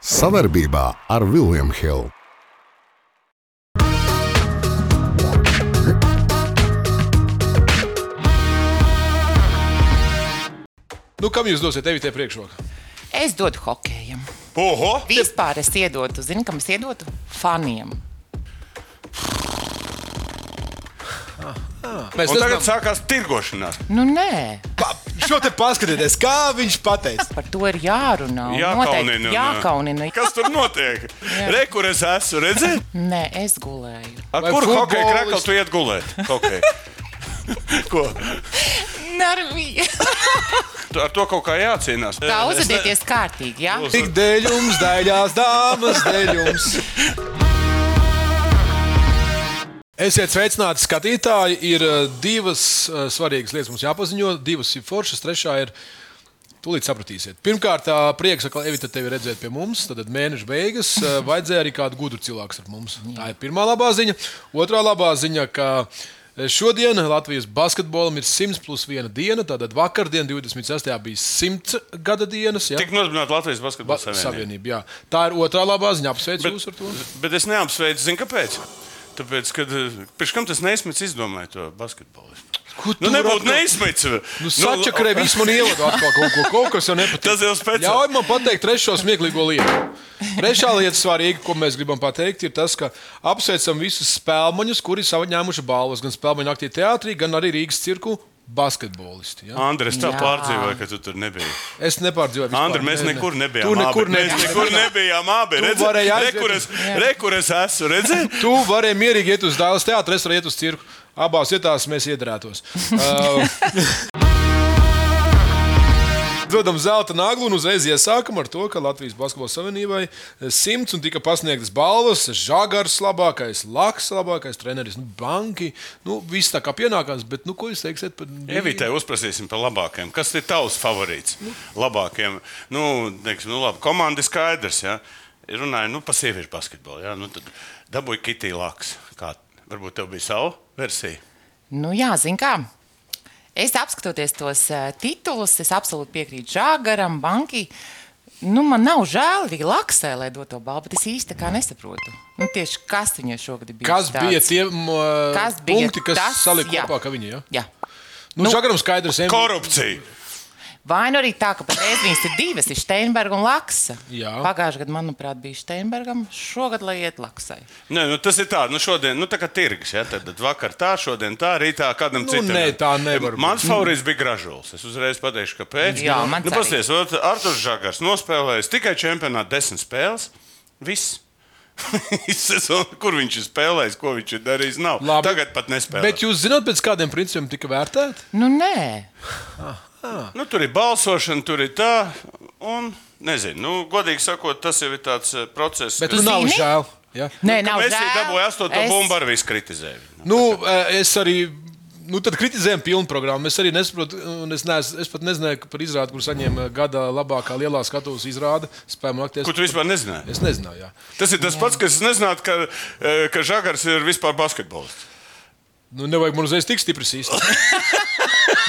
Savarbībā ar Vilniņu Hildu. Nu, kam jūs dosiet evitē priekšroku? Es dodu hokejam. Oho! Vispār es iedotu, zini, kam es iedotu? Faniem. Mēs Un tagad nezinām, sākās tirgošanās. Nu, nē, pa, šo te paskatieties, kā viņš pateica. par to ir jārunā. un Jā, noteikti kaunina. Jākaunina. Kas tur notiek? Re, kur es esmu redzējis? Nē, es gulēju. Ar Vai kuru hokeja kraklu tu iet gulēt? Okay. Ko? Nervīgi. Tu Ar to kaut kā jācīnās. Kā uzvedieties kārtīgi, jā? Tik dēļ jums, daļās dāmas, dēļ jums. Esiet sveicināti, skatītāji. Ir eh, divas uh, svarīgas lietas mums jāpaziņo. Divas ir foršas, trešā ir. Tūlīt sapratīsiet. Pirmkārt, prieks, ka Evita tevi redzēt pie mums. Tad mēneša beigas eh, vajadzēja arī kādu gudru cilvēku ar mums. Tā ir pirmā labā ziņa. Otrā labā ziņa, ka eh, šodien Latvijas basketbolam ir 100 plus 1 diena. Tātad vakardien, 26. bija 100 gada dienas. Ja? Tik nodibināta Latvijas Ba- basketbola savienība. Savienība, jā. Tā ir otrā labā ziņa. Apsveicu Bet, jūs ar to. bet es neapsveicu, zinu, kāpēc. Tāpēc, kad pirms kam tas neizsmits izdomāja to basketbolu. Ko Nu, tu nebūtu atkal- neizsmits. Nu, Sačakarē viss man ievada atkal kaut ko, kaut kas jau nepatīk. Tas jau speciāli. Ļauj man pateikt trešo smieklīgo lietu. Trešā lieta svarīga, ko mēs gribam pateikt, ir tas, ka apsveicam visus spēlmaņus, kuri saņēmuši balvas gan spēļu naktī teātrī, gan arī Rīgas cirku basketbolisti. Ja? Andres, tā pārdzīvoja, ka tu tur nebija. Es nepārdzīvoju. vispār. Andri, mēs Ne, ne. nekur nebijām. Tu nekur abi. Mēs nekur nebijām. Abi Tu Redzi, varēji re, aiziet kur es, re, kur es esmu. Redzi? Tu vari mierīgi iet uz dāles teātru, es varu iet uz cirku. Abās vietās mēs iedarētos. Uh, Dodam zelta naglu un uzreiz iesākam ar to, ka Latvijas Basketbola Savienībai simts un tika pasniegtas balvas. Žagars, labākais, Laks, labākais treneris, nu, banki. Nu, viss tā kā pienākās, bet nu, ko jūs teiksiet par Evitē uzprasīsim par labākajiem. Kas ir tavs favorīts? Labākajiem. Nu, teiksim, nu labi, komanda ir skaidrs. Ja? Runāju nu, par sieviešu basketbolu. Ja? Nu, tad dabūju Kitī Laks. Kā, varbūt tev bija sava versija? Nu, jā, zin kā. Es apskatoties tos uh, titulus, es absolūti piekrītu Žāgaram, Bankai. Nu, man nav žēl arī Laksē, lai dotu to balvu, bet es īsti nesaprotu. Nu, tieši kas viņai šogad bija? Kas bija tie uh, Kas bija punkti, kas tas? salika Jā. kopā, ka viņi? Ja? Jā. Nu, Nu- Žagaram skaidrs, ka Korupcija! Vai nu arī tā, ka patreiz viņas ir divas, ir Steinberga un Laksa. Jā. Pagājušajā gadā, manuprāt, bija Steinbergam, šogad lai iet Laksai. Nē, nu, tas ir tā, nu, šodien, nu, tā kā tirgus. Ja? Tad, tad vakar tā, šodien tā, rītā kādam Nu, citam. nē, tā nevar būt. Mans favorīts bija Gražulis. Es uzreiz pateikšu, kāpēc. Jā, mans nu, pasties, Artur Žagars nospēlējis tikai čempionātā desmit spēles. Viss. Kur viņš ir spēlējis, ko viņš ir darījis? Nav. Labi. Tagad pat nespēlē. Bet jūs zināt, pēc kādiem principiem tika vērtēti? Nu, nē. Nu, tur ir balsošana, tur ir tā. Un, nezinu, nu, godīgi sakot, tas jau ir tāds eh, process. Bet kas- nu nav žēl. Ja? Nē, nav Mēs žēl. jau dabūjām astoto Es- bumbu, arī viss kritizēja. Nu, eh, es arī. Nu, tad kritizējam pilnu programmu. Es arī nesaprotu, un es, neesmu, es pat nezināju par izrādi, kur saņēma gada labākā lielā skatuves izrāde. Naktī. Ko tu vispār nezināji? Es nezināju. Jā. Tas ir tas pats, kas es nezinātu, ka, eh, ka Žagars ir vispār basketbolists. Nu, nevajag man uzreiz tik stipri sīst.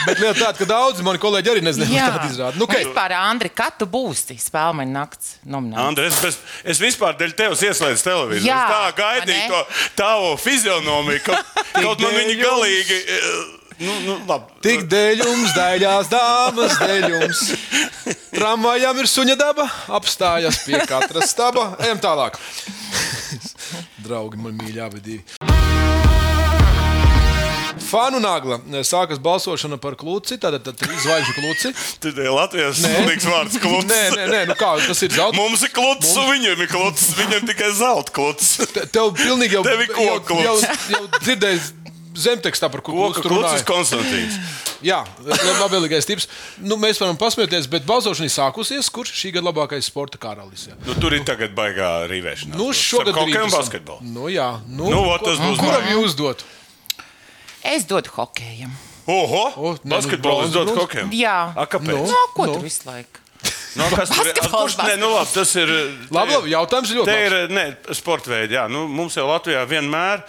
Bet lieta tāda, ka daudzi mani kolēģi arī nezināja, Jā, kāda izrāda. Nu, okay. Vispār, Andri, kad tu būsi spēlmeņa nakts nomināts? Andri, es, bez, es vispār dēļ tevis ieslēdzu televīziju. Jā, es tā gaidīju to tavu fizionomiju, ka kaut man dēļ galīgi. eh, Nu, nu, labi. Tik dēļ jums, daļās dāmas, dēļ jums. Tramvajām ir suņa daba, apstājas pie katra staba. Ejam tālāk. Draugi, man mīļā vidī. Fanu nagla. Sākas balsošana par kluci. Tātad tā ir zvaigžņu kluci. Tu te Latvijas slikts vārds kluts. Nē, nē, nē, nu kā tas ir zelta. Mums ir kluts, un viņam ir kluts. Viņam tikai zelta kluts. Te- Tev pilnīgi jau Tev ir jau, jau, jau dzirdējis zemtekstā par ko Koka kluci tur kluts ir runāja. Konstantīns. Jā, labvēlīgais tips. Nu, mēs varam pasmieties, bet balsošana ir sākusies. Kurš šī gada labākais sporta karalis? Jā? Nu, tur ir tagad baigā rīvēšana. Nu, šogad Rīgas- basketbolam. Nu, jā, nu, Nu, ot, tas būs Kuram jūs dotu? Es dodu hokejam. Oho! O, nē, nu, Basketbols dod hokejem. Jā. A, kāpēc? Nu. No, ko nu. tu visu laiku? No, kas tur ir? Basketbols, Kurš, nē, nu, labi, tas ir. Labi, labi, jautājums ir ļoti Te ir ne, sporta veidi. Jā, nu, mums jau Latvijā vienmēr.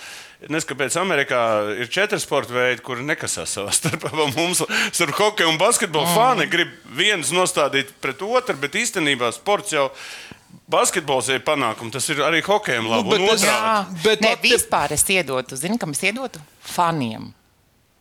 Nes kāpēc Amerikā ir četri sporta veidi, kuri nekasās savā starpā. Mums ar hokeju un basketbolu mm. fani grib viens nostādīt pret otru, bet īstenībā sports jau basketbols ir panākums, tas ir arī hokejam labi. Nu, bet es-. Jā, Bet Nē, Latvija- vispār es iedotu, zini, kam es iedotu? Faniem.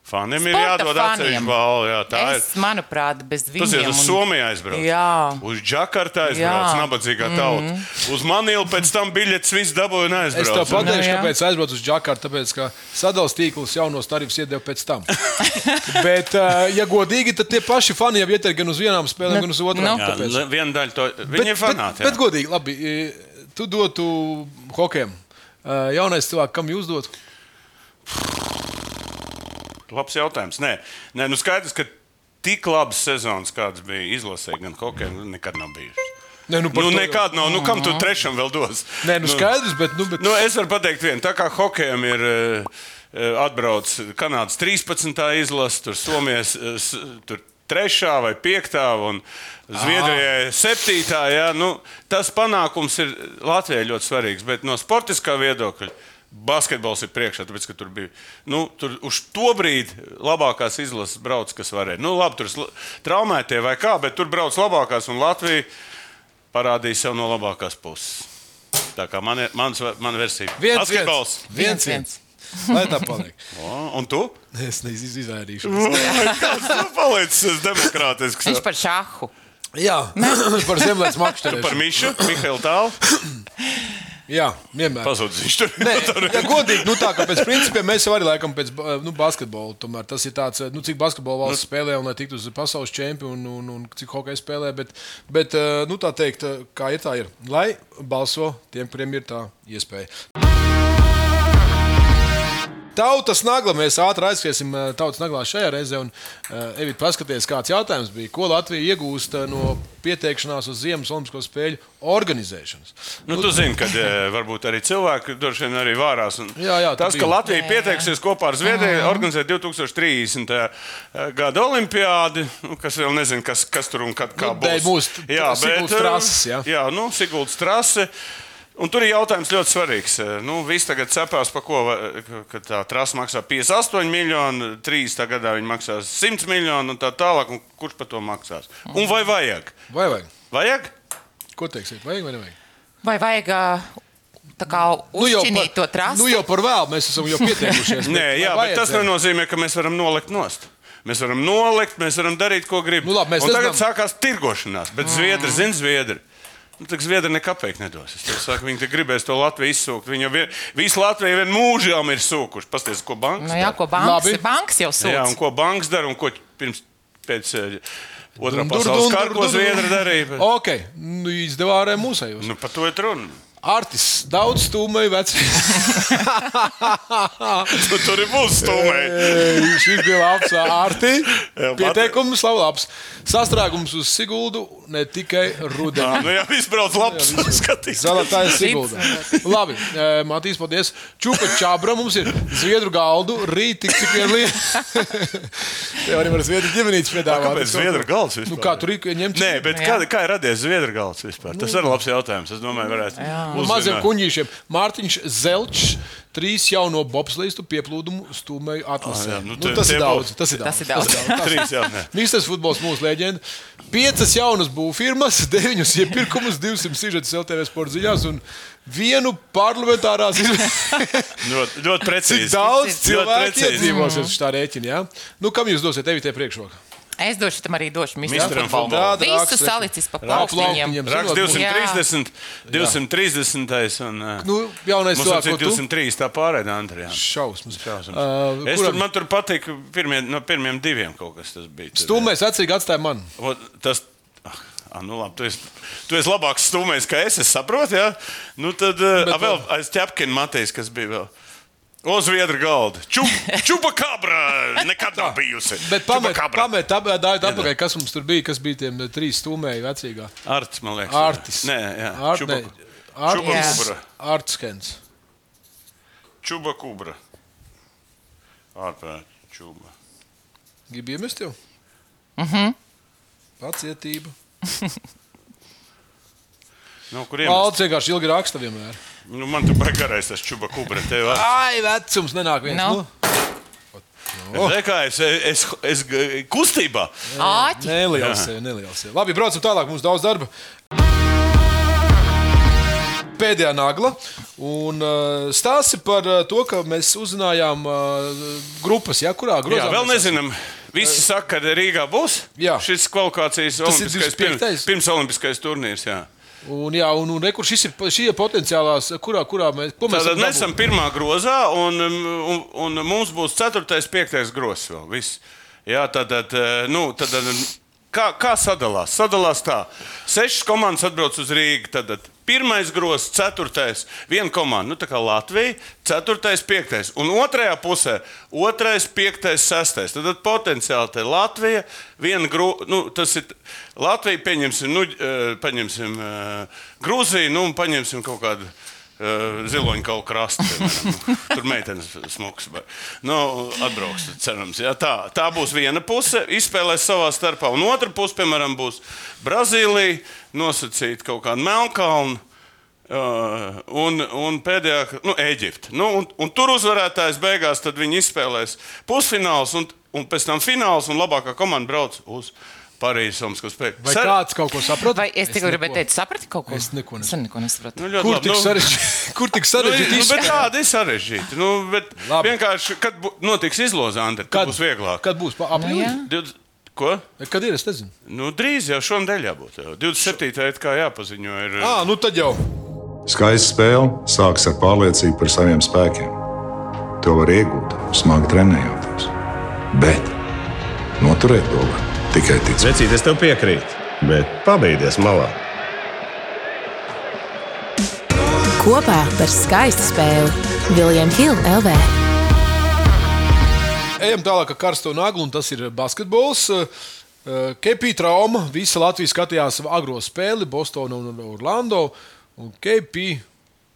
Faniem ir jādod faniem. atsevišķi balva. Jā, tā ir. Es, manuprāt, bez viņiem. Tas ir uz Somiju aizbraukt. Jā. Uz Džakartu aizbraukt, Jā. nabadzīgā tauta. Mm -hmm. Uz Manilu pēc tam biļetes viss dabūja un Es tev aizbraukt. pateikšu, Nu, jā. kāpēc aizbraucu uz Džakartu. Tāpēc, ka sadalījums tīkls jaunos tarifus iedeva pēc tam. Bet, eh, ja godīgi, tad tie paši fani jau iet gan uz vienām spēlēm, Nu, gan uz otrām. nu. Jā, Tāpēc- le- viena daļa to Bet, viņi ir bet, fanāti. bet jā. godīgi, labi, eh, tu dotu hokejam. Eh, Jaunais cilvēks, kam jūs dotu? Labs jautājums. Nē, Nē nu skaidrs, ka tik labas sezonas, kādas bija izlasē, gan hokejā, nu, nekad nav bijušas. Nē, nu, Nu, nekāda nav. Nu, kam tu trešam vēl dos? Nē, nu skaidrs, bet. Nu, bet... Nu, es varu pateikt, vienu. Tā kā hokejam ir uh, atbraucis Kanādas 13. izlase, tur Somijas s- tur 3. vai 5. un Zviedrijai 7. Jā, nu, tas panākums ir Latvijai ļoti svarīgs. Bet no sportiskā viedokļa basketbols ir priekšā, tāpēc, ka tur bija nu, tur uz to brīdi labākās izlases brauc, kas varēja. Nu, labi, tur traumētie vai kā, bet tur brauc labākās un Latvija parādīja sev no labākās puses. Tā kā man ir mans, mana versija. Viens, Basketbols. viens, viens. Lai tā paliek. O, Un tu? Es nezinu, izvairīšu. Kāds tu palicis demokrātisks? Viņš par šāhu. Jā, par zemlētas Par makšķerēšanu. Mišu, Mihailu Tālu. Jā, vienmēr. Pazudis viņš tur. Nē, ja godīgi, nu tā kā pēc principiem mēs jau arī laikam pēc nu, basketbola. Tomēr tas ir tāds, nu, cik basketbola valsts spēlē un lai tiktu uz pasaules čempionu un, un, un cik hokeja spēlē. Bet, bet eh, nu, tā teikt, eh, kā ir tā ir. Lai balso tiem, kuriem ir tā iespēja. Tautas nagla. Mēs ātri aizskriesim eh, tautas naglā šajā reizē. Un, uh, Evita, paskaties, kāds jautājums bija. Ko Latvija iegūst eh, no pieteikšanās uz Ziemas Olimpisko spēļu organizēšanas? Nu, tu zini, ka varbūt arī cilvēki droši vien arī vārās. Un Jā, jā, tas, ka. Latvija Jā, jā. pieteiksies kopā ar Zviedriju, organizēt 2030. gada olimpiādi, nu, kas vēl nezinu, kas, kas tur un kad, kā Nu, būs. mūsu t- Siguldas e, trases, jā. jā nu, Siguldas trase. Un tur ir jautājums ļoti svarīgs. Nu, Visi tagad cepās, par ko va- ka tā trasa maksā 58 miljoni, 3. gadā viņi maksās 100 miljoni un tā tālāk. Un kurš par to maksās? Un vai vajag? Vai vajag? Vajag? Ko teiksiet? Vajag vai nevajag? Vai vajag ā, tā kā uzšķinīt to trasu? nu jau par vēlu mēs esam jau pieteikušies. Nē, jā, bet tas nenozīmē, ka mēs varam nolikt nost. Mēs varam nolikt, mēs varam darīt, ko gribam. Nu labi, tagad nezinām. sākās tirgošanās, bet zviedri zina zviedri. Nu, tā Zviedri nekāpēc nedos. Es saku, viņi te gribēs to Latviju izsūkt. Viņi jau vien, visu Latviju vien mūžām ir sūkuši. Pastāstiet, ko bankas Nu, jā, dara. ko bankas, Labi. bankas jau Jā, un ko bankas dara un ko pirms pēc eh, Dur, pasaules kara, ko Zviedri darīja. Ok, nu, izdevā arī mūsējos. Nu, par to ir runa. Artis, daudz stūmēju veci. Nu, tur ir būs stūmēji. Šis bija labs Arti. Pieteikums labi labs. Sastrēgums uz Siguldu ne tikai rudenī. Nu, jā, viss brauc labs. Skatīs. Zelta ir Sigulda. Labi, Matīs, paldies. Čupa čabra mums ir zviedru galdu. Rīt tik cik vien lieta. Tev arī var zviedru ģimenītes piedāvāt. Kāpēc Zviedru galds vispār? Nu, kā tur ir ņemt? Nē, bet Jā. kā, kā ir radies Zviedru galds vispār? Tas ir labs jautājums. Es domāju, varētu Nu, maziem kuģīšiem. Mārtiņš Zelčs, trīs jauno bobslīstu pieplūdumu stūmēju atlasē. Ah, jā, nu, nu, te- tas, tie ir daudz, tas ir daudz. Tas ir daudz. Trīs jau ne. Mīstais futbols mūsu leģenda. Piecas jaunas būvfirmas, deviņus iepirkumus, 200 sižetus LTV sporta ziņās un vienu parlamentārās izvēles. Ļoti, ļoti Cik precīzi. daudz Ļoti cilvēku iedzīvosies uz tā rēķina? Ja? Nu, kam jūs dosiet evitē priekšroku? Es došu tam arī došu Misteram. Tāda Visu salicis pa plauktiņiem. Raksts Zinot, 230, 230. Un, uh, Nu, jaunais tu? 203. tā pārējā Andrijā. Šausmas. Šausmas. Uh, Es tur, kuram man tur patīk, pirmie, no pirmiem diviem kaut kas tas bija. Tur, stūmēs vecīgi atstāja man. O, Tas, ah, ah, nu labi, tu, esi, tu esi labāks stūmējs, kā es, es saprotu. Ja? Nu, tad uh, Bet vēl aiz ķepkina Matejs, kas bija vēl. Uz viedra galda. Čup, čupa kabra nekad nav bijusi. Bet pamet, pamet dāvāt atpakaļ, kas mums tur bija, kas bija tiem eh, trīs stūmēji vecīgā. Arts, man liekas. Artis. Nē, jā. Art, Čuba, ne, Art, čuba Jā. kubra. Artskens. Čuba kubra. Ārprāt, čuba. Gribu iemest tev? Mhm. Pacietība. Nu, kuriem? Valds vienkārši ilgi raksta vienmēr. Nu, man tur bija garais tas čuba kubra. Tev. Ai, vecums nenāk viens. Nu. Nu. Zini, kā es, es, es, es kustībā. Āķi. Neliels, neliels. Labi, braucam tālāk. Mums daudz darba. pēdējā nagla. Un uh, stāsti par uh, to, ka mēs uzzinājām uh, grupas, ja, kurā grozā. Jā, vēl nezinām. Visi saka, ka Rīgā būs Jā. šis kvalifikācijas Tas ir olimpiskais, 25.. pirms, pirms olimpiskais turnīrs. Jā. Un, jā, un, un rekur, šis ir, šī ir potenciālās, kurā, kurā mēs, ko mēs varam mēs esam pirmā grozā, un, un, un mums būs 4. un 5. grozs vēl. Viss. Jā, tātad, eh, nu, tad, kā, kā sadalās? Sadalās tā. Sešas komandas atbrauc uz Rīgā. Tad pirmais grozs, ceturtais, viena komanda, nu, tā kā Latvija, ceturtais, piektais. Un otrajā pusē - otrais, piektais, sestais. Tad, tad potenciāli te Latvija, viena grozs, nu, tas ir Latvija, pieņemsim, nu, eh, paņemsim uh, Grūziju, nu, un paņemsim kaut kādu. Uh, Ziloņa kaut krasta. Tur meitenes smuks. bet, Nu, atbrauks, cerams. Jā, tā, tā būs viena puse, izspēlēs savā starpā. Un otra puse, piemēram, būs Brazīlija, nosacīt kaut kādu Melnkalnu. Uh, un, un pēdējā, nu, Eģipte. Nu, un, un tur uzvarētājs beigās viņi izspēlēs pusfināls, un, un pēc tam fināls, un labākā komanda brauc uz Parīzes Olimpisko spēku. Vai kāds kaut ko saprot? Vai es tikai gribēju teikt, saprati kaut ko? Es neko Es neko nesapratu. Nu, Kur labi. tik Nu, sarežģīti? Kur tik Nu, sarežģīti? nu, bet izspēlēt? tāda ir sarežģīta. Nu, bet Labi. vienkārši, kad bū- notiks izloze, Andri, tad būs vieglāk. Kad būs? Pa- Nu, Aprīlī? jā. 20 Ko? Kad ir? Es nezinu. Nu, drīz jau šonadēļ jābūt. Jau. 27. ir kā jāpaziņo. Ir, Ah, nu tad jau. Skaista spēle sākas ar pārliecību par saviem spēkiem. To var iegūt, smagi trenējoties. Bet noturēt to var tikai ticēt. Vecīt, es tev piekrītu, bet pabeigties malā. Kopā par skaistu spēli Viljams Hilde LV. Ejam tālāk ar karsto naglu, un tas ir basketbols. Kepija trauma. Visa Latvija skatījās agro spēli, Bostonā un Orlando. Un Kepija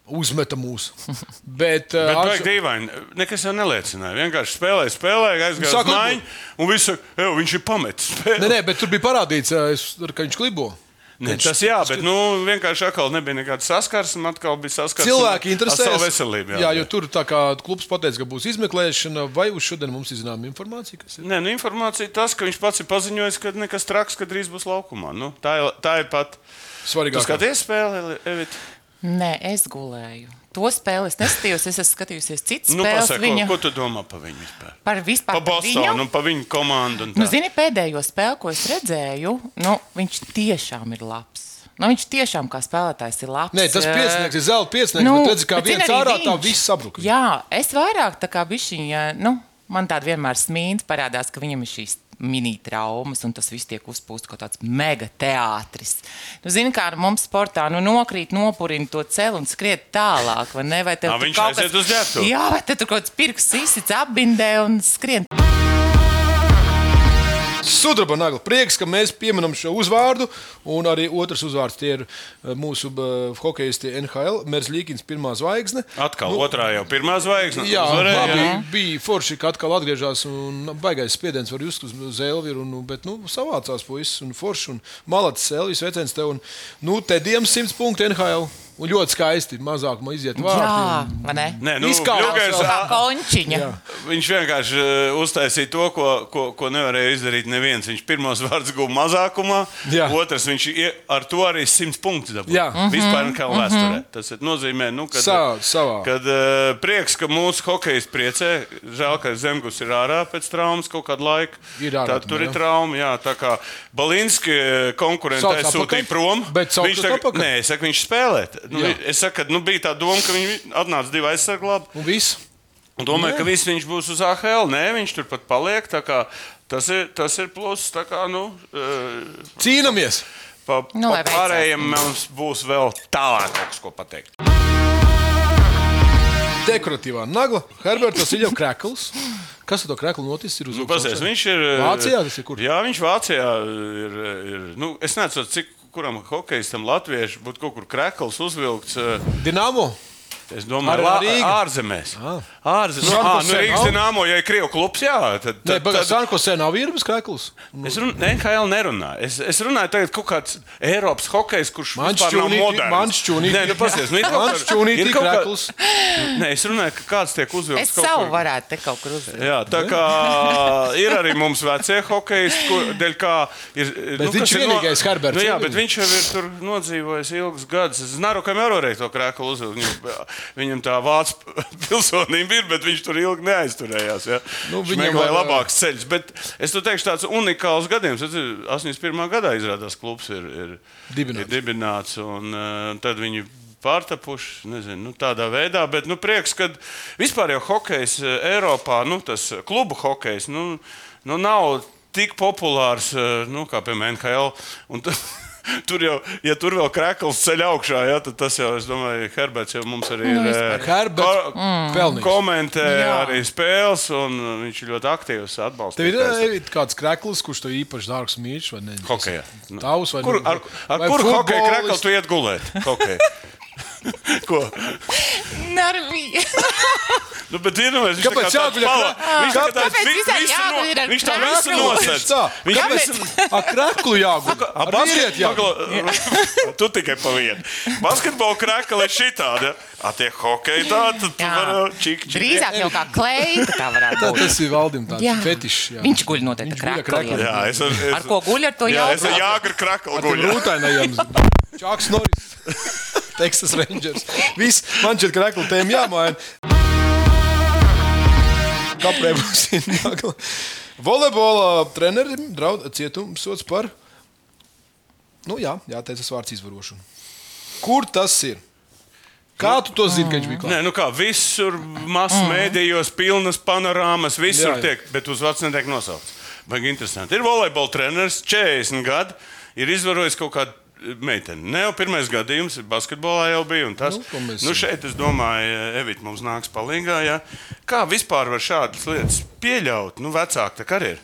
uzmeta mūs. Bet, Bet uh, vajag dīvaini. Nekas jau neliecināja. Vienkārši spēlēja, spēlēja, aizgāja uz Saka, mājiņu, un saka, "Ew, viņš ir pametis spēli. Nē, nē, bet tur bija parādīts, es- ka viņš klibo. Ne, tas jā, bet nu, vienkārši atkal nebija nekāda saskarsme. Atkal bija saskarsme Cilvēki interesējas. savu veselību. Jā, jo tur tā kā klubs pateica, ka būs izmeklēšana, vai uz šodien mums ir zināma informācija, kas ir. Nē, nu, informācija tas, ka viņš pats ir paziņojis, ka nekas traks, ka drīz būs laukumā. Nu, tā, ir, tā ir pat. Tu Svarīgāk. skaties spēli, Evita? Nē, es gulēju. To spēli es neskatījos. Es esmu skatījusies citas Nu, spēles. pasaka, viņa ko, ko tu domā par viņu vispār? par vispār Pa par Bostonu, viņu. un pa viņu komandu. un Nu, tā. zini, pēdējo spēli, ko es redzēju, nu, viņš tiešām ir labs. Nu, viņš tiešām kā spēlētājs ir labs. Nē, tas piesniegts, ir zelta piesniegts, nu, bet redzi, kā viens ārā, tā viņš. viss sabruka. Jā, es vairāk tā kā bišķiņa, nu, man tāda vienmēr smīns parādās, ka viņam ir šīs mini traumas, un tas viss tiek uzpūsts kā tāds mega teātris. Nu, zini, kā ar mums sportā, nu, nokrīt, nopurina to celu un skriet tālāk, vai ne? Vai tev Ā, tur viņš aiziet uz ģērbtuvi. Jā, vai te tur kaut kāds pirksts izsits apbindē un skrien. Sudraba nagla. Prieks, ka mēs pieminam šo uzvārdu. Un arī otrs uzvārds tie ir eh, mūsu uh, hokeisti NHL. Mērs pirmā zvaigzne. Atkal nu, otrā jau pirmā zvaigzne. Jā, uzvarēja, labi, jā. bija forši, ka atkal atgriežas un baigais spiediens var just uz. Un, bet nu, savācās puisis un forši. Un malacis Elvis veicens tev. Un, nu, te diems simts punktu NHL. Un ļoti skaisti. Mazāk man iziet Jā, vārdi. vai ne? Nē, nu, vēl. Kā končiņa. Jā. Viņš vienkārši uh, uztaisīja to, ko, ko, ko nevarēja izdarīt neviens. Viņš pirmos vārdus guva mazākumā, Jā. otrs viņš ar to arī simts punktus dabūja. Jā. Mhm. Vispār kā vēsturē. Tas ir nozīmē, nu, kad, Savā- savā. kad uh, prieks, ka mūsu hokejs priecē. Žēl, ka Zemgus ir ārā pēc traumas kaut kādu laiku. Ir ārā Tā, tur tomēr, ir jā. trauma. Jā, tā kā Balinski Sauc aizsūtīja atpakaļ? prom. Bet viņš tagad, nē, es saku, viņš spēlē. Nu, Jā. es saku, ka nu, bija tā doma, ka viņi atnāca divi aizsargi labi. Un viss. Un domāju, Jā. ka viss viņš būs uz AHL. Nē, viņš turpat paliek. tā kā Tas ir, tas ir pluss. tā Kā, nu, eh, Cīnāmies! pa, Nu, pa pārējiem mums būs vēl tālāk kaut kas, ko pateikt. Dekoratīvā nagla. Herberts ir jau krekls. Kas ar to kreklu noticis? Ir uz Nu, pasies, viņš ir. eh, Vācijā tas ir kur? Jā, viņš Vācijā ir. ir nu, es nezinu, cik kuram hokeistam latviešu būtu kaut kur krekls uzvilkts. eh, Dinamo. Es domāju, ka Rīga? ārzemēs. Ah. Ārzemēs. Ah, nu, Jose Rīgas nav? dīnāmo, ja ir Krievu klubs, jā. Tad, bet tad, Sankosē nav vīrības krekls. Es runāju, NHL nerunāju. Es, es runāju tagad kaut kāds Eiropas hokejs, kurš vispār nav moderns. mans čūnīti- Nē, nu pasies, nu, ir čūnīti ir kaut kā- krekls. Nē, es runāju, ka kāds tiek uzvilkts Es savu kur. varētu te kaut kur uzlikt. Jā, tā kā ir arī mums vecie hokejisti, kur, dēļ kā ir. Bet viņš kas ir ir vienīgais Herberts, Nu, jā, ir bet viņš jau ir tur nodzīvojis ilgus gadus. Es nezinu, kam Euroreiz to krēklu uzvilkt. Viņam, tā vācu pilsonība ir, bet viņš tur ilgi neaizturējās. Ja? Nu, viņš viņam meklēja var- labākus ceļus. Bet es teikšu, tāds unikāls gadījums. Tas ir 81. gadā izrādās klubs ir, ir Dibināts. Ir dibināts un tad viņi pārtapuši, nezinu, nu, tādā veidā. Bet nu, prieks, ka vispār jau hokejs Eiropā, nu, tas klubu hokejs, nu, nu, nav tik populārs nu, kā piemēram NHL. Un Tur jau, ja tur vēl krāklis ceļ augšā, ja, tad tas jau, es domāju, Herberts jau mums arī ir. eh, Herberts ko- pelnījis. Komentē Jā. arī spēles, un viņš ir ļoti aktīvs atbalsts. Tev ir eh, kāds krekls, kurš tev īpaši dārgs mīļš vai ne? Hokejā. Tavs vai Kur, nu- ar ar vai kuru hokeja krāklu tu iet gulēt? Hokej. Ko? Nervīgi. Nu, bet ir ar Viņš tā kā tāds Kāpēc vi- visai visu no- jāguļ ar Viņš tā visu nosēdz. Tā, Viņš Kāpēc? visu- Ar. Ar vīrieti jāguļ. Pagla... tu tikai pa vienu. Basketbola krākla ir šitāda. A tie hokeji tādi, tad vari čik, čik. Drīzāk jau kā kleita tā varētu Tā, būt. tas ir valdim tāds fetišs. Viņš guļ noteikti Viņš ar kreklu. Jā, es, es, Ar ko guļ, ar to Jā, es Ar tiem guļu. rūtainajiem. Čāks Norris. Texas Rangers. Viss man šķiet kreklu tēma jāmaina. Kaprē būs jāgala. Volejbola trenerim draud cietumsots par, nu jā, jāteic tas vārds izvarošanu. Kur tas ir? Kā tu to zini, ka viņš bija klāts? Nē, nu kā visur, masu mēdījos, pilnas panorāmas, visur Jā, jā. tiek, bet uzvārds netiek nosaukts. Baigi interesanti. Ir volejbola treneris, 40 gadi, ir izvarojis kaut kādu meiteni. Ne jau pirmais gadījums, basketbolā jau bija. un Tas, Nu, mēs- nu, šeit, es domāju, Evita mums nāks palīdzīgā. Ja? Kā vispār var šādas lietas pieļaut? Nu, vecāki tā kā ir.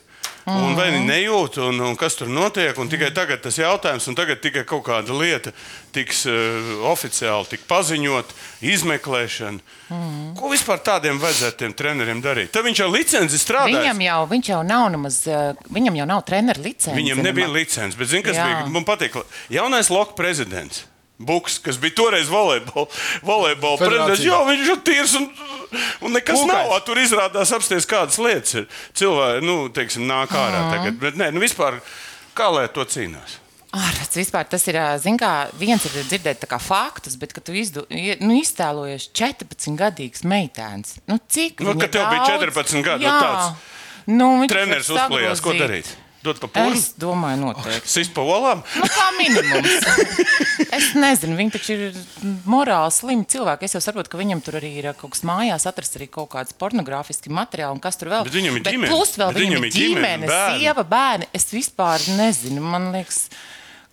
Un vai viņi nejūt, un, un kas tur notiek? Un tikai tagad tas jautājums, un tagad tikai kaut kāda lieta tiks uh, oficiāli tik paziņot, izmeklēšana. Mm. Ko vispār tādiem vajadzētu tiem treneriem darīt? Tad viņš jau licenci strādā. Viņam jau, viņš jau nav nemaz, eh, viņam jau nav treneru licences. Viņam nebija licences, bet zini, kas Jā. bija? Man patīk, jaunais loka prezidents. Buks, kas bija toreiz volejbola, volejbola prezidents, jo viņš ir tīrs un, un nekas Kūkais. nav. Tur izrādās apsties kādas lietas. Ir. Cilvēki, nu, teiksim, nāk ārā tagad. Bet, nē, nu, vispār, kā lai to cīnās? Ārprāts vispār tas ir, kā, viens ir dzirdēt faktus, bet, kad tu izdu, nu, iztēlojies 14 gadīgs meitēns, nu, cik Nu, kad tev bija daudz- 14 gadi, nu, Jā. tāds nu, Treneris uzplējās, ko darīt? Dot pa pūli, Es domāju, noteikti. sist pa olām. Nu, kā minimums. Es nezinu, viņi taču ir morāli slimi cilvēki. Es jau saprotu, ka viņam tur arī ir kaut kas mājās, atrast arī kaut kāds pornogrāfisks materiāls, un kas tur vēl Bet viņam ir ģimene. Plus vēl Bet viņam, viņam ir ģimene, bērni. sieva, bērni. Es vispār nezinu. Man liekas,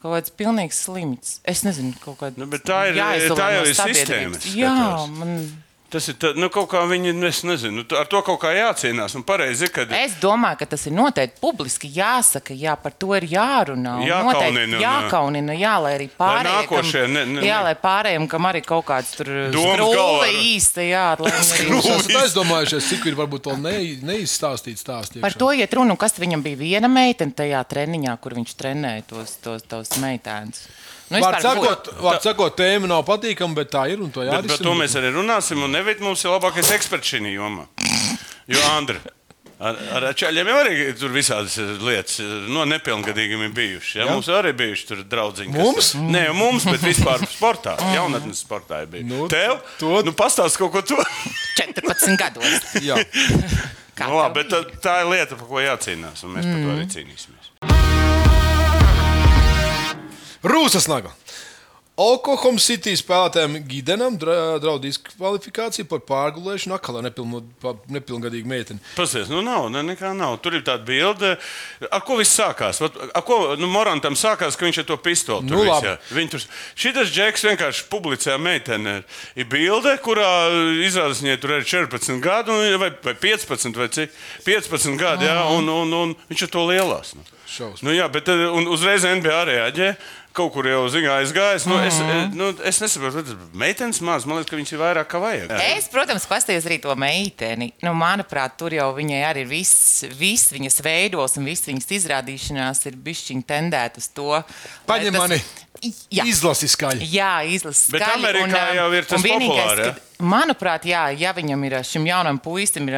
kaut kāds pilnīgs slimts. Es nezinu, kaut kāda. Nu, tā ir- tā jau ir sistēma, Jā, man. Tas ir tā, nu, kaut kā viņi, es nezinu, nu, ar to kaut kā jācīnās. Un pareizi, ir, kad Es domāju, ka tas ir noteikti publiski jāsaka, jā, par to ir jārunā. un Jākaunina, Jākaunina, jā, lai arī pārējiem. nākošie ne- ne- jā, lai pārējiem, kam arī kaut kāds tur Domas skrūve īsta, jā, lai viņi arī. Esat aizdomājušies, cik ir varbūt vēl ne, neizstāstīts stāsts. Par to iet runa, un kas viņam bija viena meitene tajā treniņā, kur viņš trenēja tos, tos, tos meitēnus. Nu, Vārds sakot, vārds sakot, tēma nav patīkama, bet tā ir un to Bet par jārisina. to mēs arī runāsim. Un Nevīt mums ir labākais eksperts šajā jomā. Jo Andra. Ar, ar čaļiem jau arī tur visādas lietas no nepilngadīgiem ir bijušas. Ja? Jā. Mums arī bijuši tur draugi. Mums? Nē, jau mums, bet vispār sportā. Jaunatnes sportā ir bijis. Nu, Nu, Tev? to- Nu, pastāst kaut ko to. 14 gados. Jā. Nu, labi, bet tā, tā ir lieta, par ko jācīnās. Un mēs mm. par to arī cīnīsimies. Rūsas naga. Oklahoma City spēlētājiem Gidenam dra- draud diskvalifikācija par pārgulēšanu akalā nepilno, pa- nepilngadīgu meiteni. Pasies, nu nav, ne, nekā nav. Tur ir tāda bilde. Ar ko viss sākās? Ar ko nu, Morantam sākās, ka viņš ar to pistoli Nu, tur jā. Viņš tur. Šitas džeks vienkārši publicēja meiteni. Ir bilde, kurā izrādās viņai tur ir 14 gadi, un- vai, vai 15 vai cik. 15 gadi, jā, un, un, un viņš ar to lielās. Nu. Šausmas. Nu, jā, bet eh, un uzreiz NBA reaģē. Kaut kur jau ziņā aizgājis. Nu, es, Mhm. nu, es nesaprotu, ir meitenes maz. Man liekas, ka viņas ir vairāk kā vajag. Es, protams, paskatījos arī to meiteni. Nu, manuprāt, tur jau viņai arī ir viss, viss viņas veidos un viss viņas izrādīšanās ir bišķiņa tendēt uz to. Paņem tas- mani. Jā. Izlasi skaļi. Jā, izlases Bet skaļi, Amerikā un, um, jau ir tas vienīgais, populāri, ja? kad- Manuprāt, jā, ja viņam ir šim jaunam puisim, ir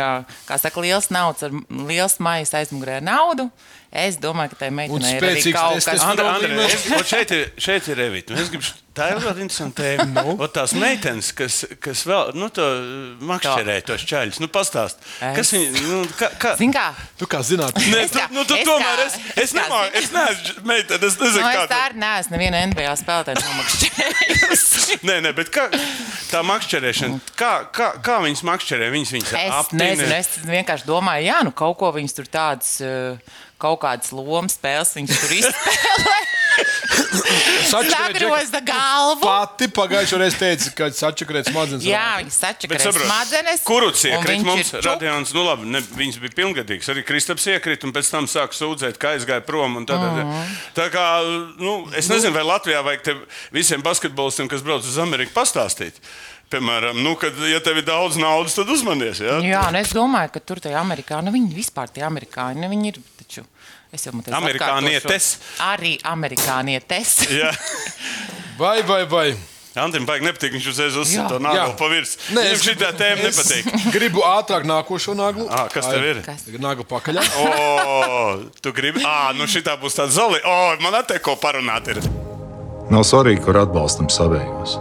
saka, liels naudas, ar liels maijas aizmugurē ar naudu, es domāju, ka tai meitenei ir arī spēcīgs kaut kas ot šeit, ir, šeit ir Revita. Tā ir ļoti interesanta tēma. no. Tās meitenes, kas, kas vēl nu, to makšķerē tos čaļus, nu, pastāst. Kas Es- viņi, nu, kā, kā, Zini kā? Tu kā zināt, Ne, Es tu, nu, tu es tomēr kā- es, es, es zinu. es neesmu meitene, es nezinu, Nu, kā es tā arī neesmu nevienu NBA spēlētāju nomakšķējusi. Nē, nē, bet kā, tā makšķerēšana, kā, kā, kā viņas makšķerē? Viņas, viņas Es aptina? nezinu, es vienkārši domāju, jā, nu kaut ko viņas tur tādas, uh, kaut kādas lomas spēles viņas tur izspēlē. Sagroza galvu. Pati pagājušajā reizē teica, ka sačakarēt smadzenes. Jā, viņas Bet sačakarē saprot, smadzenes. Iekrīt viņš mums? Radions, nu labi, ne, viņas bija pilngadīgas. Arī Kristaps iekrīt un pēc tam sāk sūdzēt, ka aizgāja prom. un Tā, tā, tā. Mhm. tā kā, nu, es nezinu, vai Latvijā vajag te visiem basketbolistiem, kas brauc uz Ameriku, pastāstīt. Piemēram, nu, kad, ja tev ir daudz naudas, tad uzmanies. Ja? Jā, un es domāju, ka tur tajā Amerikā, nu viņi vispār tie amerikāņi, nu viņi ir taču. Es jau mazliet Amerikānietes. Arī amerikānietes. Jā. Vai, vai, vai. Andrim baigi nepatīk, viņš uzreiz uzsver to Jā. naglu pa virsmu. Nē, Viņam šī tēma es nepatīk. Gribu ātrāk nākošo naglu. Ah, kas tev ir? Kas? Nagla pakaļ. O, tu gribi? Ah, nu šī tā būs tāda zoli. O, man attiek, ko parunāt. Ir. Nav svarīgi, kur atbalstam savējos.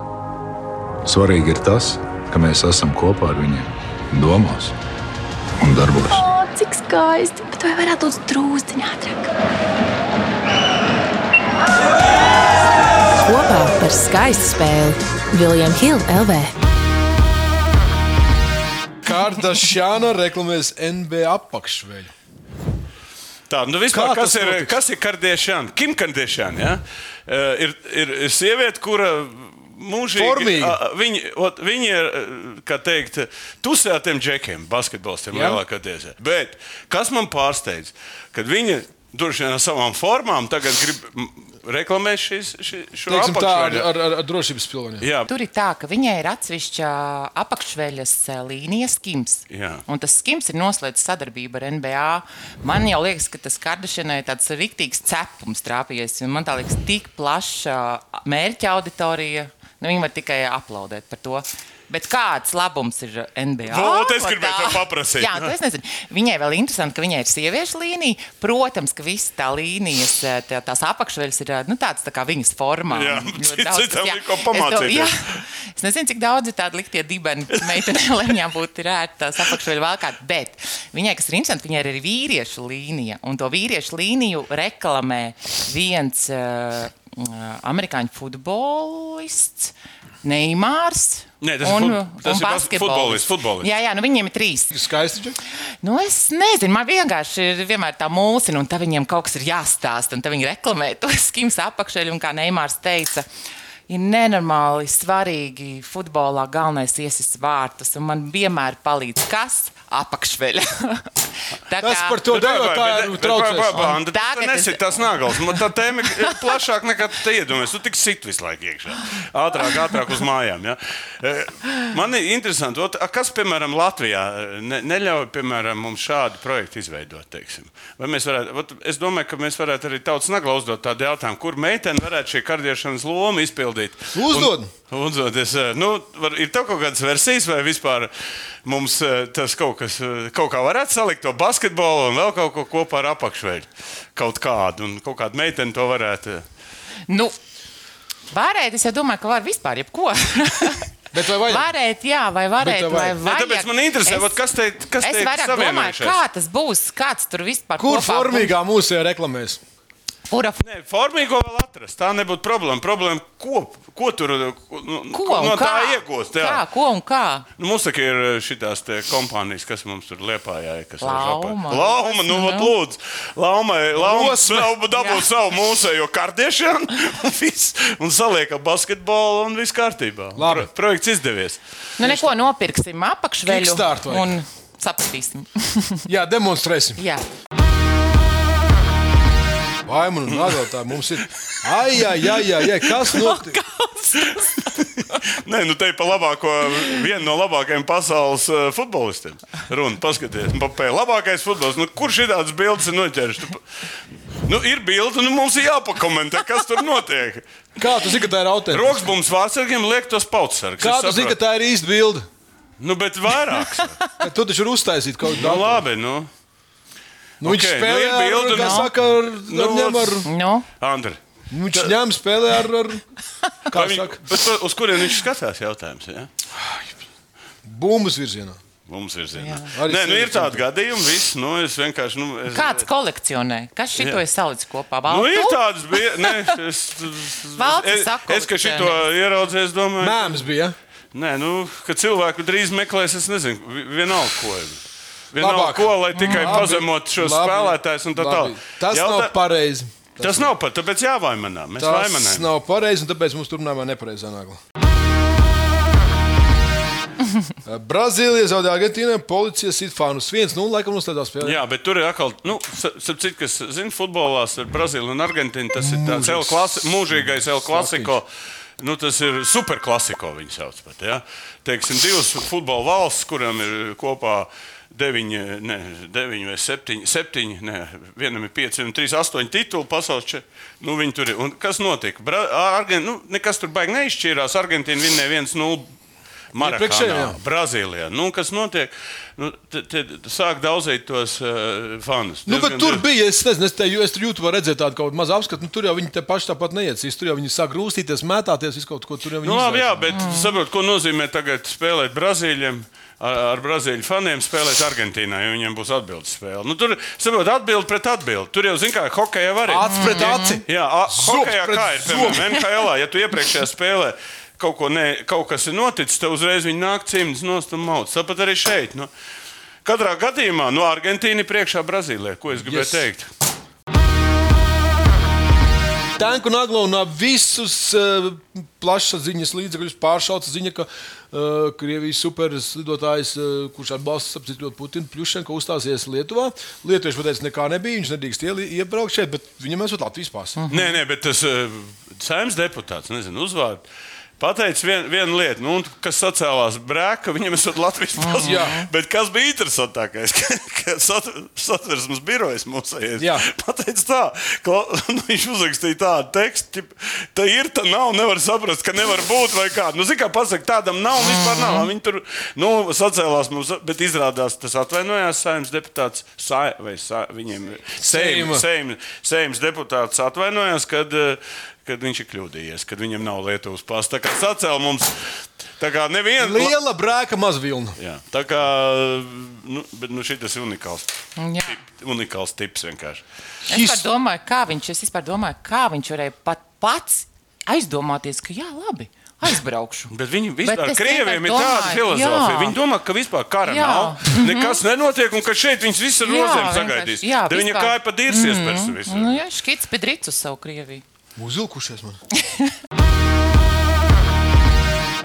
Svarīgi ir tas, ka mēs esam kopā ar viņiem, domās un darbos. O, cik skaisti! Bet vai varētu būt drūzdiņā ātrāk? Kopā par skaistu spēli Viljams Hilde LV. Kārdašāna reklamēs NBA apakšveļu. Tā, nu vispār, Kā kas ir, notiks? kas ir Kardēšana? Kim Kardēšana? Ja? Uh, ir, ir ir sieviete, kura mūžīgi. A, Viņa, ot, viņa ir, eh, kā teikt, tusē ar tiem džekiem, basketbolistiem lielākoties. Bet kas man pārsteidz, kad viņa droši vien ar savām formām tagad grib reklamēt šīs, šī, šo Teiksim tā, ar, apakšveļu. ar, ar, ar drošības piloniem. Tur ir tā, ka viņai ir atsevišķa apakšveļas eh, līnija skims. Jā. Un tas skims ir noslēdzis sadarbību ar NBA. Man jau liekas, ka tas Kardašanai ir tāds riktīgs cepums trāpījies. Man tā liekas, tik plaša mērķa auditorija. Nu, viņi var tikai aplaudēt par to. Bet kāds labums ir NBA? Vot, es Vai gribēju to paprasīt. Jā, to es nezinu. Viņai vēl interesanti, ka viņai ir sieviešu līnija. Protams, ka visas tā līnijas, tā, tās apakšveļas ir nu, tādas tā kā viņas formā. Jā, daudz, citam jā. ko Es to- pamācīties. Es nezinu, cik daudz ir tādu liktie dibeni meitenēm, lai viņām būtu ērti tās apakšveļas valkāt. Bet viņai, kas ir interesanti, viņai ir arī vīriešu līnija. Un to vīriešu līniju reklamē viens uh, amerikāņu futbolists. Neimārs. Nē, tas ir un, fut- tas ir bas- basketbolists. futbolists. Jā, jā, nu viņiem ir trīs. Skaisti. Nu, es nezinu, man vienkārši ir vienmēr tā mūzika, un tad viņiem kaut kas ir jāstāsta, un tad viņi reklamē to skims apakšēļu, un kā Neimārs teica. Ir nenormāli svarīgi futbolā galvenais iesis vārtus, un man vienmēr palīdz kas? Apakšveļa. Tā Tas par to dejotāju traucēs. Tagad es- nesit tās naglas. Man tā tēma ir plašāka nekā tu iedomājies. Tu tik sit visu laiku iekšā. Ātrāk, ātrāk uz mājām. Ja? Eh, Man ir interesanti, ot, a, kas, piemēram, Latvijā ne, neļauj, piemēram, mums šādu projektu izveidot. Teiksim. Vai mēs varētu, ot, es domāju, ka mēs varētu arī tautas naglā uzdot tādu jautājumu, kur meitene varētu šī kardiešanas lomu izpildīt. Uzdod. Un, uzdod es, eh, nu, var, ir tev kaut kādas versijas, vai vispār mums eh, tas kaut kas, eh, kaut kā varētu salikt to basketbolu un vēl kaut ko kopā ar apakšveļu. Kaut kādu, un kaut kāda meitene to varētu. Nu, varētu, es jau domāju, ka var vispār jebko. Bet vai vajag? Varētu, jā, vai varētu, Bet vai vai- Ne, vajag. tāpēc man interesē, Es- kas te, kas Es ir vairāk domāju, kā tas būs, kāds tur vispār Kur kopā formīgā mūsē reklamēs? Kura Nē, formīgo vēl atrast. Tā nebūtu problēma. Problēma, ko, ko tur ko, nu, Ko no kā? tā iegūst? jā. Kā, ko un kā? Nu, mums tā kā ir šīs kompānijas, kas mums tur liepājā, kas Lauma, Lauma, nu, nu. lūdzu. Laumai, Lauma Rosme. savu dabūt savu mūsējo kardiešanu un, viss, un saliek ar basketbolu un viss kārtībā. Labi. Pro, projekts izdevies. Nu, neko nopirksim apakšveļu un sapratīsim. Jā, demonstrēsim. jā. Vai man nagla mums ir? Ai, ai, ai, ai, ai kas notiek? Nē, nu te ir pa labāko, viena no labākajiem pasaules uh, futbolistiem. Runa, paskatieties, Mbappé, labākais futbolists. Nu, kurš ir tāds bildes ir? Tu, nu, ir bilde, nu mums ir jāpakomentē, kas tur notiek. Kā tu zini, ka tā ir autentiska? Rokas mums vārdsargiem liek tos pautsargus. Kā tu zini, ka tā ir īsta bilde? Nu, bet vairāks. Tu taču vari uztaisīt kaut ko nu, tādu. labi, nu. Nu, viņš Ok, nu, spēlē ir ar, bilde, kā nu. saka, ar, Nu, ar, ņem ar, Nu, Andri. nu, viņš ņem spēlē ar, ar kā Vai viņ- saka, bet to- Uz kurien viņš skatās? Jautājums, ja? bumbas virzienā. Mums ir zināms. Arī Nē, nu, ir tādi gadījumi, viss. Nu, es vienkārši. Nu, es, kāds kolekcionē? Kas šito Jā. ir salicis kopā? Nu, ir Baltu? tādas bija. Nē, es, es, es, ka šito ieraudzīju, es domāju, Mēms bija. Nē, nu, ka cilvēku drīz meklēs, es nezinu, vi- vienalga ko. Vienalga Labāk. ko, lai tikai Labi, pazemot šos labi, spēlētājus un tā tālāk. Tas Jautā- nav pareizi. Tas nav pat, tāpēc jāvaimanā. Mēs Tas vaimanājam. nav pareizi, un tāpēc mums turpinājumā nepareizā nagla. Brazīlija zaudēja Argentīnai, policija sit fānus 1-0, laikam noslēdzās spēlē. Jā, bet tur ir atkal, nu, starp citu, kas zina, futbolā ar Brazīliju un Argentīnu, tas ir tāds mūžīgais El Clasico. Nu, tas ir superklasiko, viņi sauc pat. Ja? Teiksim, divas futbola valsts, kurām ir kopā deviņi, ne, deviņi vai septiņi, septiņi ne, vienam ir pieci, un trīs, astoņi tituli pasaules čempionātā. Nu, viņi tur ir. Un kas notika? Bra Argent, nu, nekas tur baigi neizšķīrās. Argentīna vinnēja 1-0. Marakānā, jā. Brazīlijā. Nu, kas notiek? Nu, te, te, sāk daudzīt tos uh, fanus. Nu, bet tur bija, es nezinu, es, te, es tur jūtu, var redzēt tādu kaut kādu mazu apskatu. Nu, tur jau viņi te paši tāpat neiecīs. Tur jau viņi sāk grūstīties, mētāties, visu kaut ko tur jau viņi Nu, labi, jā, bet mm. saprotu, ko nozīmē tagad spēlēt Brazīļiem. Ar, ar brazīļu faniem spēlēt Argentīnā, jo viņiem būs atbildes spēle. Nu, tur saprotu, atbildi pret atbildi. Tur jau, zināmā mērā, hokeja var Acis pret aci. Jā, a, hokejā kā ir, piemēram, NHL. Ja tu iepriekšējā spēlē kaut, ko ne, kaut kas ir noticis, tad uzreiz viņi nāk cimds nost un mauc. Tāpat arī šeit. Nu. Katrā gadījumā no Argentīnas priekšā Brazīlijā, ko es gribēju Yes. teikt. Tanku Naglaunā visus uh, plašsaziņas līdzekļus pāršauca ziņa, ka uh, Krievijas superslidotājs, uh, kurš atbalsta sapcīt ļoti Putinu, Pļušenko uzstāsies Lietuvā. Lietuvieši pateica, nekā nebija, viņš nedrīkst iebraukt šeit, bet viņam esot Latvijas pāsa. Mm. Nē, nē, bet tas uh, saimnes deputāts, nezinu, uzvārds. Pateicis vien, vienu lietu, nu, kas sacēlās brēka, viņam ir Latvijas pasta. Jā. Bet kas bija interesantākais? Ka, ka sat, satversmes birojas mums Jā. pateica tā, ka nu, viņš uzrakstīja tādu tekstu, ka tā ir, tā nav, nevar saprast, ka nevar būt vai kā. Nu, zini, kā pasaka, tādam nav, vispār nav. Viņi tur, nu, sacēlās mums, bet izrādās tas atvainojās saimnes deputāts, sa, vai sa, viņiem Seima. Seima. Seimas, Seimas deputāts atvainojās, kad, eh, kad viņš ir kļūdījies, kad viņam nav Lietuvas pasta. Tā kā sacēla mums, tā kā neviena. Liela brēka, maz vilna. Jā, tā kā nu, bet, nu, šis ir unikāls. Jā. Tip, unikāls tips vienkārši. Es domāju, kā viņš, es vispār domāju, kā viņš varēja pat pats aizdomāties, ka jā, labi, aizbraukšu. Bet viņi Bet vispār, es krieviem ir tāda filozofija. jā. Viņi domā, ka vispār kara Jā. nav, nekas nenotiek un ka šeit viņas viss ir vienkārši, sagaidīs. jā, viņa kāja pa dirsies pēc visu. Nu, jā, škits pedrīts uz savu Krieviju. Uzvilkušies man.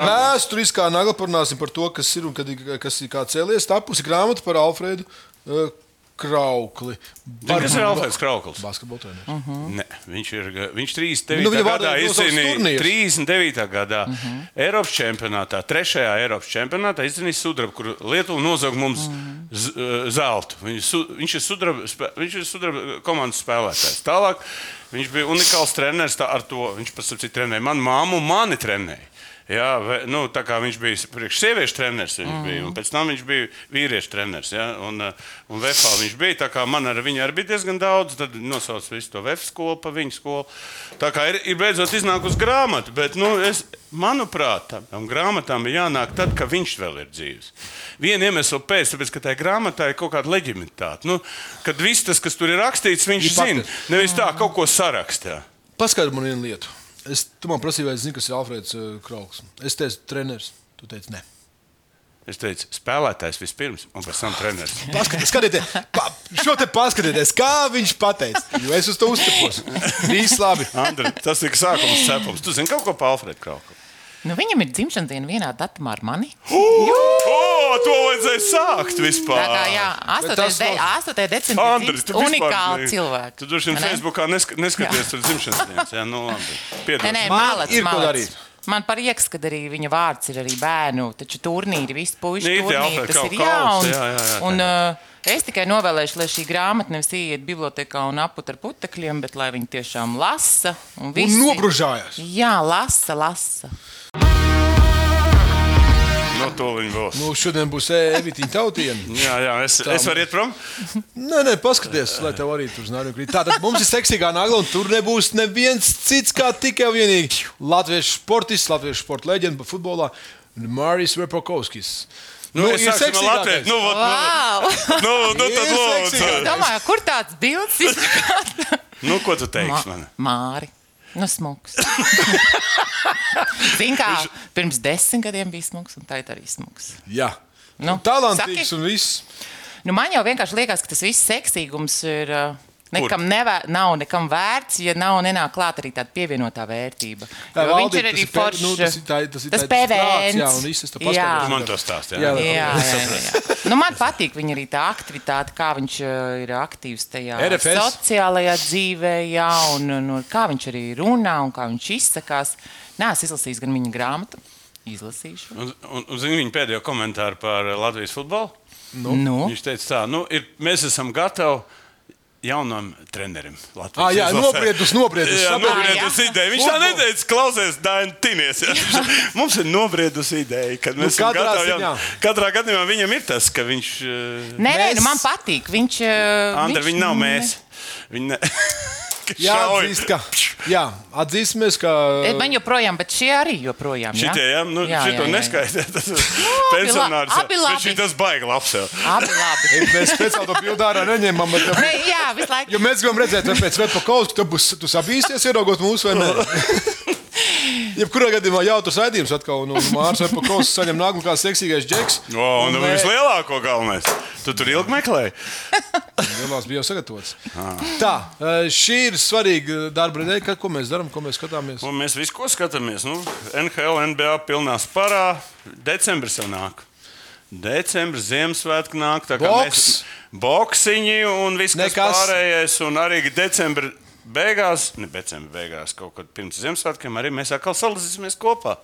Vēsturiskā nagla parunāsim par to, kas ir un kad, ir- kas ir kā cēlies. Tapusi grāmata par Alfredu uh, Kraukli. Zini, Kas ir Alfrēds Kraukls? Basketbola treneris. Mm. Mhm. Ne, viņš ir viņš 39. Nu, gadā turnīrus. 39. gadā Mhm. uh -huh. Eiropas čempionātā, trešajā Eiropas čempionātā izcīnīja sudrabu, kur Lietuva nozaga mums Mhm. z- uh, zeltu. Viņš, viņš ir sudraba komandas spēlētājs. Tālāk viņš bija unikāls treneris ar to. Viņš pats ir trenējis manu māmu un mani trenēja. Jā, nu, tā kā viņš bija priekš sieviešu treneris, viņš mm. bija, un pēc tam viņš bija vīriešu treneris. Ja, un, uh, un VFā viņš bija. tā kā Man ar viņu arī bija diezgan daudz. Tad nosauca visu to VF skolu, pa viņu skolu. Tā kā ir, ir beidzot iznākusi grāmata. Bet, nu, es, manuprāt, tam, grāmatām ir jānāk tad, kad viņš vēl ir dzīves. Viena iemesla pēc, tāpēc, ka tajā grāmatā ir kaut kāda leģitimitāte. Nu, kad viss tas, kas tur ir rakstīts, viņš Ir zina. Nevis tā, kaut ko sarakstā. Paskaidro man vienu lietu. Es, tu man prasīji, vai es zinu, kas ir Alfrēds uh, Krauls. Es teicu, treneris. Tu teici, nē. Es teicu, spēlētājs vispirms, un pēc tam treneris. Paskatieties, skatieties, pa, šo te paskatieties, kā viņš pateica. Jo es uz to uztapos. Viss labi. Andri, tas ir sākums cepums. Tu zini kaut ko par Alfredu Krauku? Nu, viņam ir dzimšanas diena vienā datumā ar mani. Oh! to vajadzēja sākt vispār. Tā kā jā, 8. Bet tas De, nav- 8. decembris ir tu vispār unikāli ne- cilvēki. Tu droši vien? Facebookā nesk neskaties uz dzimšanas dienas. Jā, nu labi. Nē, Piedod. nē, Man malac, ir malac. Man prieks, ka arī viņa vārds ir arī bērnu, taču turnīri, visi puiši Nīti, turnīri, tas kaut ir kā jā. Un, jā, jā, un uh, es tikai novēlēšu, lai šī grāmata nevis iet bibliotekā un aput ar putekļiem, bet lai viņi tiešām lasa. Un, Un visi, nobružājās. Jā, lasa, lasa. No to viņi būs. Nu, šodien būs Evita tautiena. Jā, jā, es, es varu iet prom. Nē, nē, paskaties, lai tev arī tur znāra krīt. Tātad mums ir seksīgā nagla, un tur nebūs neviens cits kā tikai un vienīgi latviešu sportists, latviešu sporta leģenda futbolā Māris Repakovskis. Nu, es sākšu no Latvijas. Nu, vot, Wow! nu, nu, nu, tad Ir lūdzu. seksīgākais. Domāju, kur tāds bildes izskatās? Nu, ko tu teiksi man? Māri. Nu, smuks. Zini, kā pirms desmit gadiem bija smuks, un tagad arī smuks. Jā, Nu, talantīgs saki. un viss. Nu, man jau vienkārši liekas, ka tas viss seksīgums ir. uh, Nekam nevē, nav nekam vērts, ja nav nenāk klāt arī tāda pievienotā vērtība. Jā, Jo viņš ir arī tas foršs. nu, tas ir tā- tas ir tas PVN. jā, un viss, paskatos. Tu man to stāsti. Jā, Jā. Jā, jā, jā, jā. Nu, man patīk viņa arī tā aktivitāte, kā viņš uh, ir aktīvs tajā RFS. sociālajā dzīvē, jā, un, un, un kā viņš arī runā un kā viņš izsakās. Nē, es izlasīju gan viņa grāmatu, izlasīšu. Un, un, un zini viņa pēdējo komentāru par Latvijas futbolu? Nu, nu. Viņš teica, tā, nu, ir, mēs esam gatavi jaunam trenerim. Latvijas Ah, jā, nobriedus, nobriedus. Jā, nobriedus jā. ideja. Viņš tā neteica, klausies, Dāna, tinies. jā. Mums ir nobriedus ideja, ka Nu, mēs esam katrā gatavi. jaunam- Katrā gadījumā viņam ir tas, ka viņš. eh, Nē, nē, Mēs- nu, man patīk. Viņš, uh, Andra, viņš viņi nav mēs. Viņi ne... Jā, Šauj. atzīst, ka. Jā, atzīsimies, ka. Eh, Man joprojām, bet šie arī joprojām. jā? Šitie, jā, nu, Jā, šito jā, jā. neskaidē. Tas ir pensionārs. abi jā. labi. Bet šī tas baigi labs jau. Abi labi. Mēs speciāli to bildu ārā neņemam. Bet, Nē, jā, visu laiku. Jo mēs gribam redzēt, vai pēc Vēpa Kauska tu, būs, tu sabīsies, ieraugot mūsu vai nē. Jebkurā gadījumā jautrs raidījums atkal, un, un Mārcis Kauska saņem nāklu kā seksīgais džeks. O, un Un, vislielāko galvenais. Tu tur ilgi meklēji. Lielās bija jau sagatavots. Tā, eh, šī ir svarīga darba nedēļa, ko mēs darām, ko mēs skatāmies. Un mēs visu ko skatāmies. Nu, NHL, NBA pilnā sparā. Decembris jau nāk. Decembris, Ziemassvētku nāk. tā kā Boks. Mēs, boksiņi un viss kas Nekas. pārējais. Un arī decembra beigās, ne decembra beigās, kaut kad pirms Ziemassvētkiem, arī mēs atkal salīdzināsimies kopā.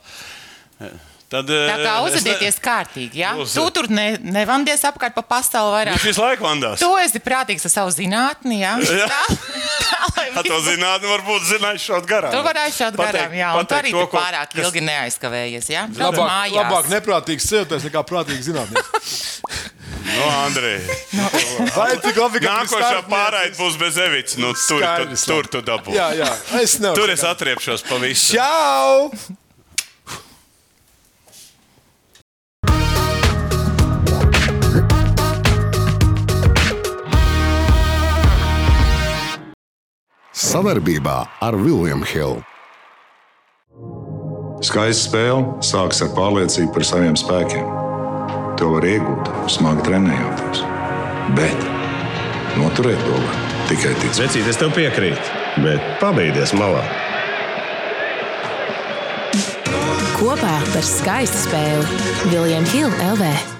Tad, Tā kā es uzvedieties kārtīgi. Ja? Uz- Tu tur ne, nevandies apkārt pa pasauli ne- vairāk. Viņš visu laiku vandās. Tu esi prātīgs ar savu zinātni. Ja? Jā. Tā, tā, Tā to zinātnē, varbūt zināšu šādi garām. Tu vari aizšaut garām, jā, un tu arī tu pārāk ilgi neaizkavējies. Ja? Labāk, labāk neprātīgs cilvēks nekā prātīgs zinātnēks. No, Andrej. Vai tik labi, ka Nākošā pārraide būs bez evītes. Nu, tur, tu, Skaidrs, tur tu dabū. Jā, jā, es nevaru. Tur es atriepšos pa visu. Čau! Savarbībā ar Vilniņu Hildu. Skaista spēle sākas ar pārliecību par saviem spēkiem. To var iegūt, smagi trenējoties. Bet noturēt to var tikai ticēt. Vecīt, es tev piekrītu, bet pabeigties malā. Kopā par skaistu spēli Viljams Hilde LV.